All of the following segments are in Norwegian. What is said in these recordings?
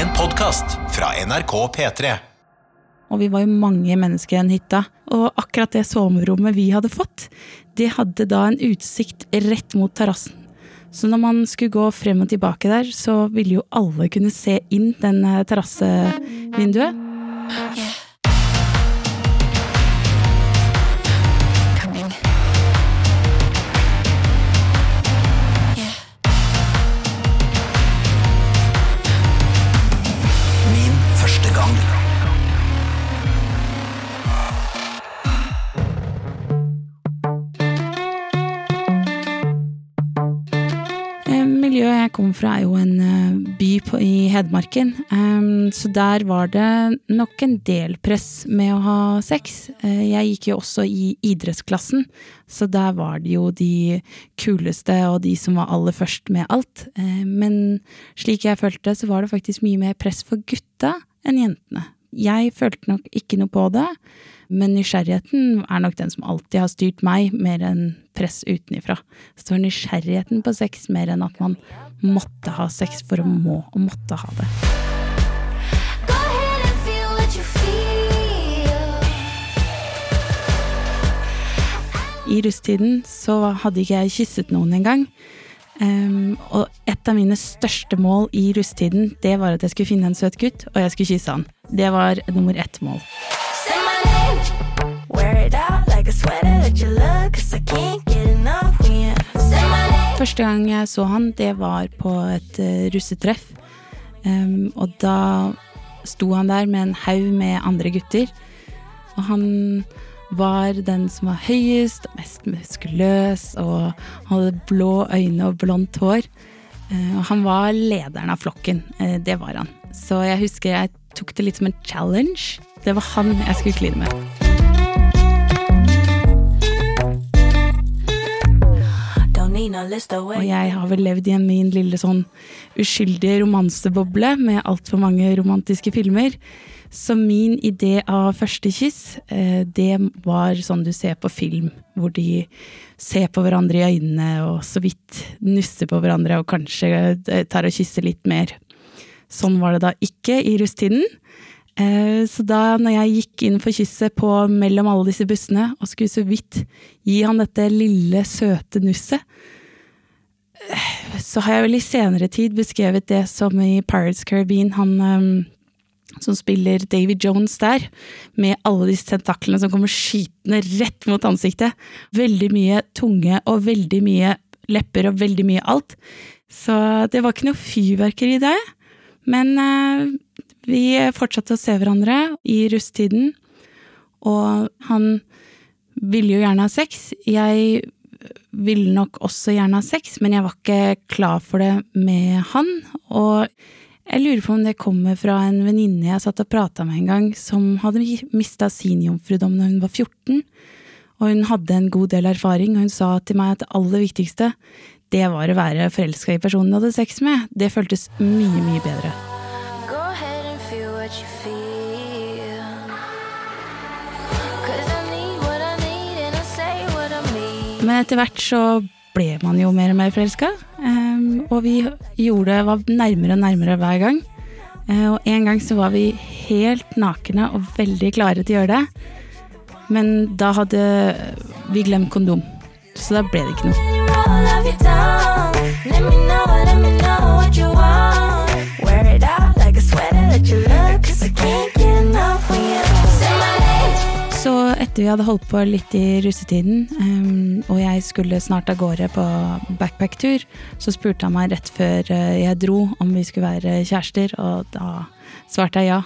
En podkast fra NRK P3. Og vi var jo mange mennesker i den hytta. Og akkurat det soverommet vi hadde fått, det hadde da en utsikt rett mot terrassen. Så når man skulle gå frem og tilbake der, så ville jo alle kunne se inn den eh, terrassevinduet. Coming. Miljøet jeg kommer fra er jo en eh, by på, i Hedmarken, Um, så der var det nok en del press med å ha sex. Uh, Jeg gikk jo også i idrettsklassen, så der var det jo de kuleste og de som var aller først med alt. Uh, Men slik jeg følte, så var det faktisk mye mer press for gutta enn jentene. Jeg følte nok ikke noe på det, men nysgjerrigheten er nok den som alltid har styrt meg, mer enn press utenifra. Så det var nysgjerrigheten på sex mer enn at man måtte ha sex for å må og måtte ha det. I rusttiden så hadde ikke jeg kysset noen engang. Um, og et av mine største mål i rusttiden, det var at jeg skulle finne en søt gutt, og jeg skulle kysse han. Det var nummer ett mål. Første gang jeg så han, det var på et eh, russetreff. Um, og da sto han der med en haug med andre gutter. Og han var den som var høyest og mest muskuløs, og hadde blå øyne og blondt hår. Eh, og han var lederen av flokken. Eh, det var han. Så jeg husker jeg tok det litt som en challenge. Det var han jeg skulle kline med. Og jeg har vel levd i en min lille sånn uskyldige romanseboble med altfor mange romantiske filmer. Så min idé av første kyss, eh, det var sånn du ser på film, hvor de ser på hverandre i øynene og så vidt nusser på hverandre og kanskje eh, tar og kysser litt mer. Sånn var det da ikke i rusttiden. Eh, Så da når jeg gikk inn for kysset på mellom alle disse bussene og skulle så vidt gi han dette lille, søte nusset, så har jeg vel i senere tid beskrevet det som i Pirates Caribbean, han ehm, som spiller David Jones der, med alle disse tentaklene som kommer skytende rett mot ansiktet. Veldig mye tunge og veldig mye lepper og veldig mye alt. Så det var ikke noe fyrverkeri i det, men eh, vi fortsatte å se hverandre i rusttiden, og han ville jo gjerne ha sex. Jeg ville nok også gjerne ha sex, men jeg var ikke klar for det med han. Og jeg lurer på om det kommer fra en venninne jeg satt og prata med en gang, som hadde mista sin jomfrudom da hun var 14. Og hun hadde en god del erfaring, og hun sa til meg at det aller viktigste, det var å være forelska i personen du hadde sex med. Det føltes mye, mye bedre. Men etter hvert så ble man jo mer og mer forelska, og vi gjorde det var nærmere og nærmere hver gang. Eh, Og en gang så var vi helt nakne og veldig klare til å gjøre det. Men da hadde vi glemt kondom, så da ble det ikke noe. Wear it out like a sweater that you love, cause I can't get enough Så etter vi hadde holdt på litt i russetiden, um, og jeg skulle snart av gårde på backpacktur, så spurte han meg rett før eh, jeg dro om vi skulle være kjærester, og da svarte jeg ja.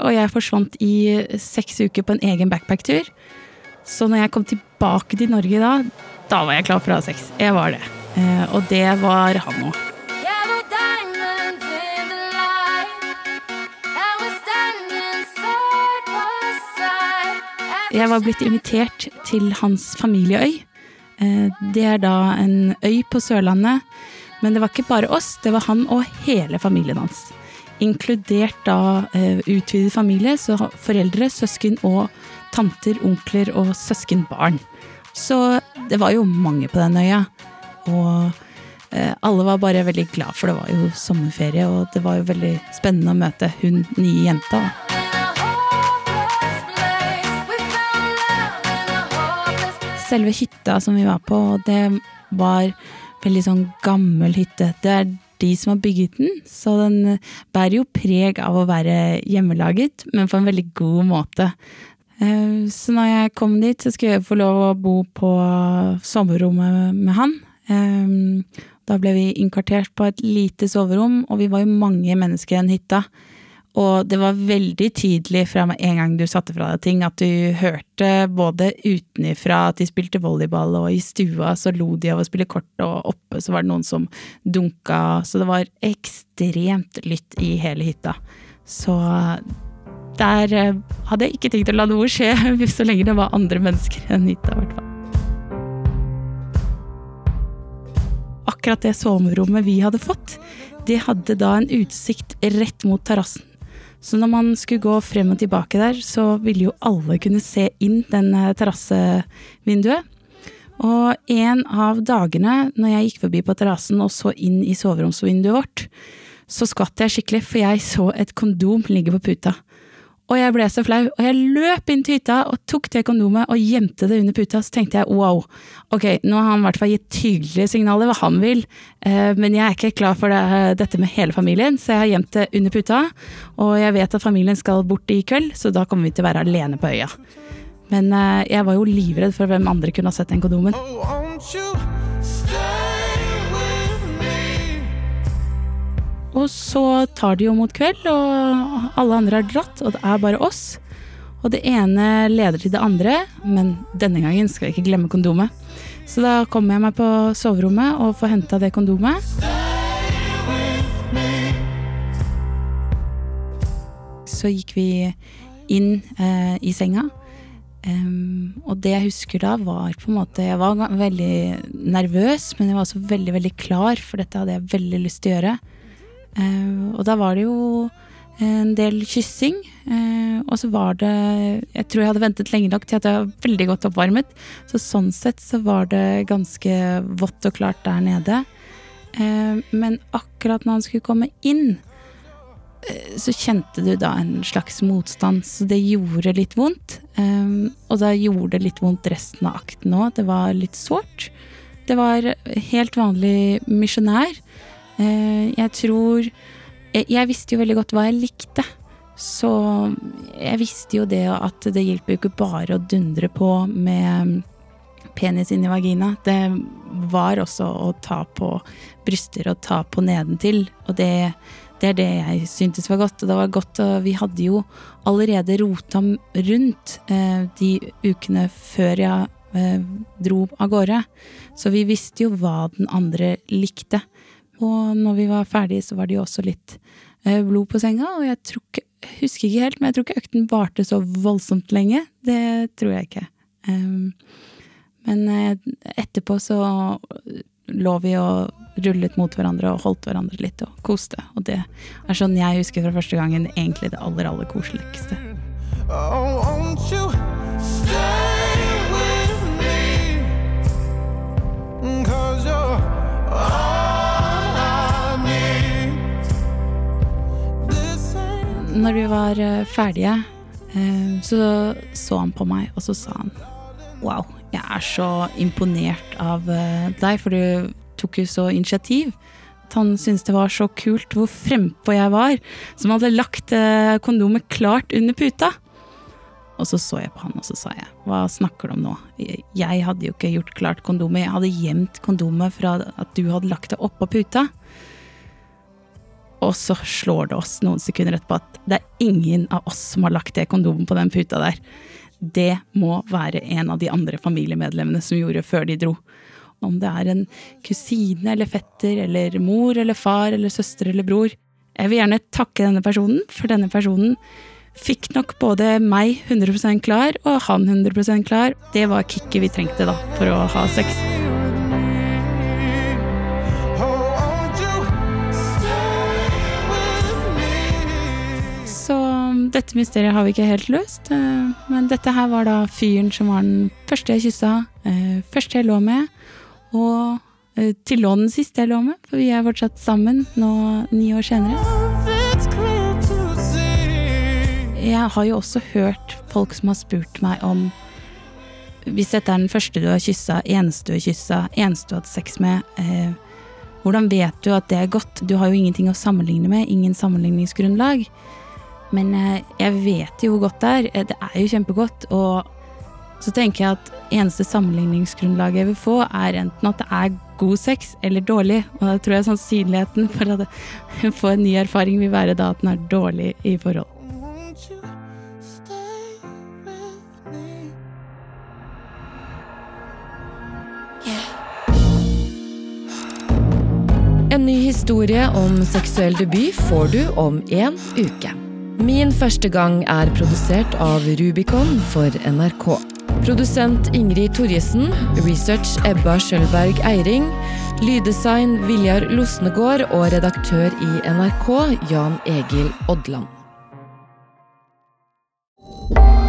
Og jeg forsvant i seks uker på en egen backpacktur. Så når jeg kom tilbake til Norge da, da var jeg klar for å ha sex. Jeg var det. Uh, Og det var han òg. Jeg var blitt invitert til hans familieøy. Eh, Det er da en øy på Sørlandet. Men det var ikke bare oss, det var han og hele familien hans. Inkludert da eh, utvidet familie, så foreldre, søsken og tanter, onkler og søskenbarn. Så det var jo mange på den øya. Og eh, alle var bare veldig glad, for det var jo sommerferie, og det var jo veldig spennende å møte hun nye jenta. da. Selve hytta som vi var på, det var veldig sånn gammel hytte. Det er de som har bygget den, så den bærer jo preg av å være hjemmelaget, men på en veldig god måte. Eh, Så når jeg kom dit, så skulle jeg få lov å bo på soverommet med han. Eh, Da ble vi innkvartert på et lite soverom, og vi var jo mange mennesker i den hytta. Og det var veldig tydelig fra en gang du satte fra deg ting, at du hørte både utenifra at de spilte volleyball, og i stua så lo de av å spille kort, og oppe så var det noen som dunka, så det var ekstremt lytt i hele hytta. Så der eh, hadde jeg ikke tenkt å la noe skje, så lenge det var andre mennesker enn hytta, i hvert fall. Akkurat det soverommet vi hadde fått, det hadde da en utsikt rett mot terrassen. Så når man skulle gå frem og tilbake der, så ville jo alle kunne se inn den eh, terrassevinduet. Og en av dagene når jeg gikk forbi på terrassen og så inn i soveromsvinduet vårt, så skvatt jeg skikkelig, for jeg så et kondom ligge på puta. Og jeg ble så flau, og jeg løp inn til hytta og tok det kondomet og gjemte det under puta. Så tenkte jeg wow, ok, nå har han i hvert fall gitt tydelige signaler hva han vil, eh, men jeg er ikke klar for det, dette med hele familien, så jeg har gjemt det under puta. Og jeg vet at familien skal bort i kveld, så da kommer vi til å være alene på øya. Men eh, jeg var jo livredd for hvem andre kunne ha sett den kondomen. Oh, Og så tar de jo mot kveld, og alle andre har dratt, og det er bare oss. Og det ene leder til det andre, men denne gangen skal jeg ikke glemme kondomet. Så da kommer jeg meg på soverommet og får henta det kondomet. Så gikk vi inn eh, i senga. Um, og det jeg husker da, var på en måte Jeg var veldig nervøs, men jeg var også veldig, veldig klar, for dette hadde jeg veldig lyst til å gjøre. Eh, og da var det jo en del kyssing. eh, og så var det Jeg tror jeg hadde ventet lenge nok til at jeg var veldig godt oppvarmet. Så sånn sett så var det ganske vått og klart der nede. Eh, men akkurat når han skulle komme inn, eh, så kjente du da en slags motstand, så det gjorde litt vondt. Eh, og da gjorde det litt vondt resten av akten òg. Det var litt sårt. Det var helt vanlig misjonær. Eh, jeg tror jeg, visste jo veldig godt hva jeg likte. Så jeg visste jo det at det hjelper jo ikke bare å dundre på med penis inn i vagina. Det var også å ta på bryster og ta på nedentil. Og det, det er det jeg syntes var godt. Og det var godt, og vi hadde jo allerede rota rundt eh, de ukene før jeg eh, dro av gårde. Så vi visste jo hva den andre likte. Og når vi var ferdige, så var det jo også litt eh, blod på senga, og jeg tror ikke, husker ikke helt, men jeg tror ikke økten varte så voldsomt lenge. Det tror jeg ikke. Um, men eh, etterpå så lå vi og rullet mot hverandre og holdt hverandre litt og koste. Og det er sånn jeg husker fra første gangen egentlig det aller, aller koseligste. Oh, Når vi var eh, ferdige, eh, så så han på meg, og så sa han Wow, jeg er så imponert av eh, deg, for du tok jo så initiativ. At han syntes det var så kult hvor frempå jeg var, som hadde lagt kondomet klart under puta. Og så så jeg på han, og så sa jeg, hva snakker du om nå? Jeg hadde jo ikke gjort klart kondomet, jeg hadde gjemt kondomet fra at du hadde lagt det oppå puta. Og så slår det oss noen sekunder etterpå at det er ingen av oss som har lagt det kondomet på den puta der. Det må være en av de andre familiemedlemmene som gjorde før de dro. Om det er en kusine eller fetter eller mor eller far eller søster eller bror. Jeg vil gjerne takke denne personen, for denne personen fikk nok både meg 100% klar og han 100% klar. Det var kicket vi trengte da, for å ha sex. Dette mysteriet har vi ikke helt løst. eh, Men dette her var da fyren som var den første jeg kyssa, eh, første jeg lå med, og til til den siste jeg lå med, for vi er fortsatt sammen nå ni år senere. Jeg har jo også hørt folk som har spurt meg om Hvis dette er den første du har kyssa, eneste du har kyssa, eneste du har hatt sex med, eh, hvordan vet du at det er godt? Du har jo ingenting å sammenligne med, ingen sammenligningsgrunnlag. Men eh, jeg vet jo hvor godt det er. Eh, Det er jo kjempegodt. Og så tenker jeg at eneste sammenligningsgrunnlaget jeg vil få, er enten at det er god sex eller dårlig. Og da tror jeg sannsynligheten for å få en ny erfaring vil være da at den er dårlig i forhold. En ny historie om seksuell debut får du om en uke. Min første gang er produsert av Rubicon for NRK. Produsent Ingrid Torjesen, research Ebba Skjølberg Eiring, lyddesign Viljar Losnegård og redaktør i NRK Jan Egil Odland.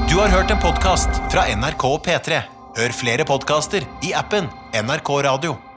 Du har hørt en podkast fra NRK P3. Hør flere podkaster i appen NRK Radio.